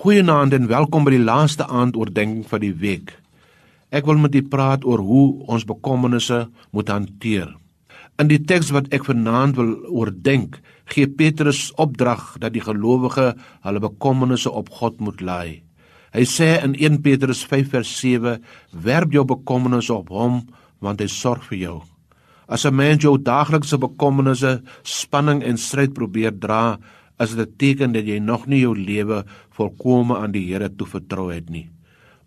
Goeienaand en welkom by die laaste aandoordenking van die week. Ek wil met u praat oor hoe ons bekommernisse moet hanteer. In die teks wat ek vanaand wil oordink, gee Petrus opdrag dat die gelowige hulle bekommernisse op God moet laai. Hy sê in 1 Petrus 5:7: "Werp jou bekommernisse op Hom, want Hy sorg vir jou." As 'n mens jou daaglikse bekommernisse, spanning en stryd probeer dra, is dit 'n teken dat jy nog nie jou lewe volkome aan die Here toevertrou het nie.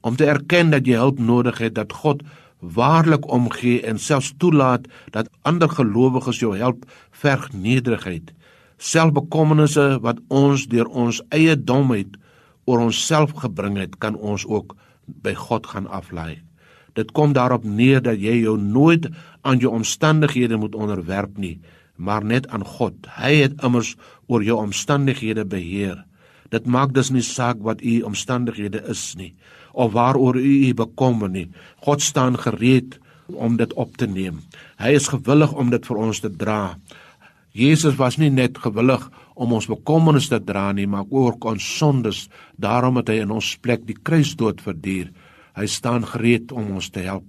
Om te erken dat jy hulp nodig het, dat God waarlik omgee en selfs toelaat dat ander gelowiges jou help, verg nederigheid. Selfbekommernisse wat ons deur ons eie domheid oor onsself gebring het, kan ons ook by God gaan aflaai. Dit kom daarop neer dat jy jou nooit aan jou omstandighede moet onderwerp nie, maar net aan God. Hy het immers oor jou omstandighede beheer. Dit maak dus nie saak wat u omstandighede is nie of waaroor u u bekommer nie. God staan gereed om dit op te neem. Hy is gewillig om dit vir ons te dra. Jesus was nie net gewillig om ons bekommernisse te dra nie, maar ook ons sondes. Daarom het hy in ons plek die kruisdood verduur. Hy staan gereed om ons te help.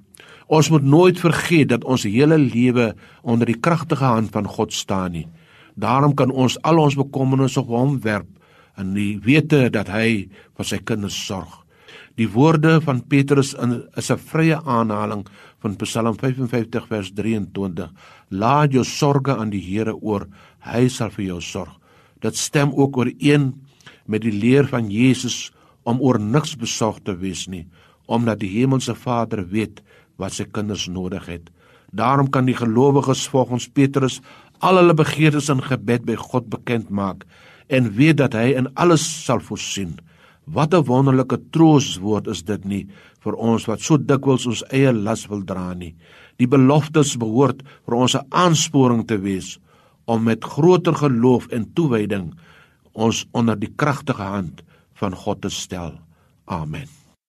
Ons moet nooit vergeet dat ons hele lewe onder die kragtige hand van God staan nie. Daarom kan ons al ons bekommernisse op hom werp en die wete dat hy vir sy kinders sorg. Die woorde van Petrus in is 'n vrye aanhaling van Psalm 55 vers 23. Laat jou sorges aan die Here oor, hy sal vir jou sorg. Dit stem ook ooreen met die leer van Jesus om oor niks besorg te wees nie omdat die hemelse Vader weet wat sy kinders nodig het. Daarom kan die gelowiges volgens Petrus al hulle begeertes in gebed by God bekend maak en weet dat hy in alles sal voorsien. Wat 'n wonderlike troostwoord is dit nie vir ons wat so dikwels ons eie las wil dra nie. Die beloftes behoort vir ons 'n aansporing te wees om met groter geloof en toewyding ons onder die kragtige hand van God te stel. Amen.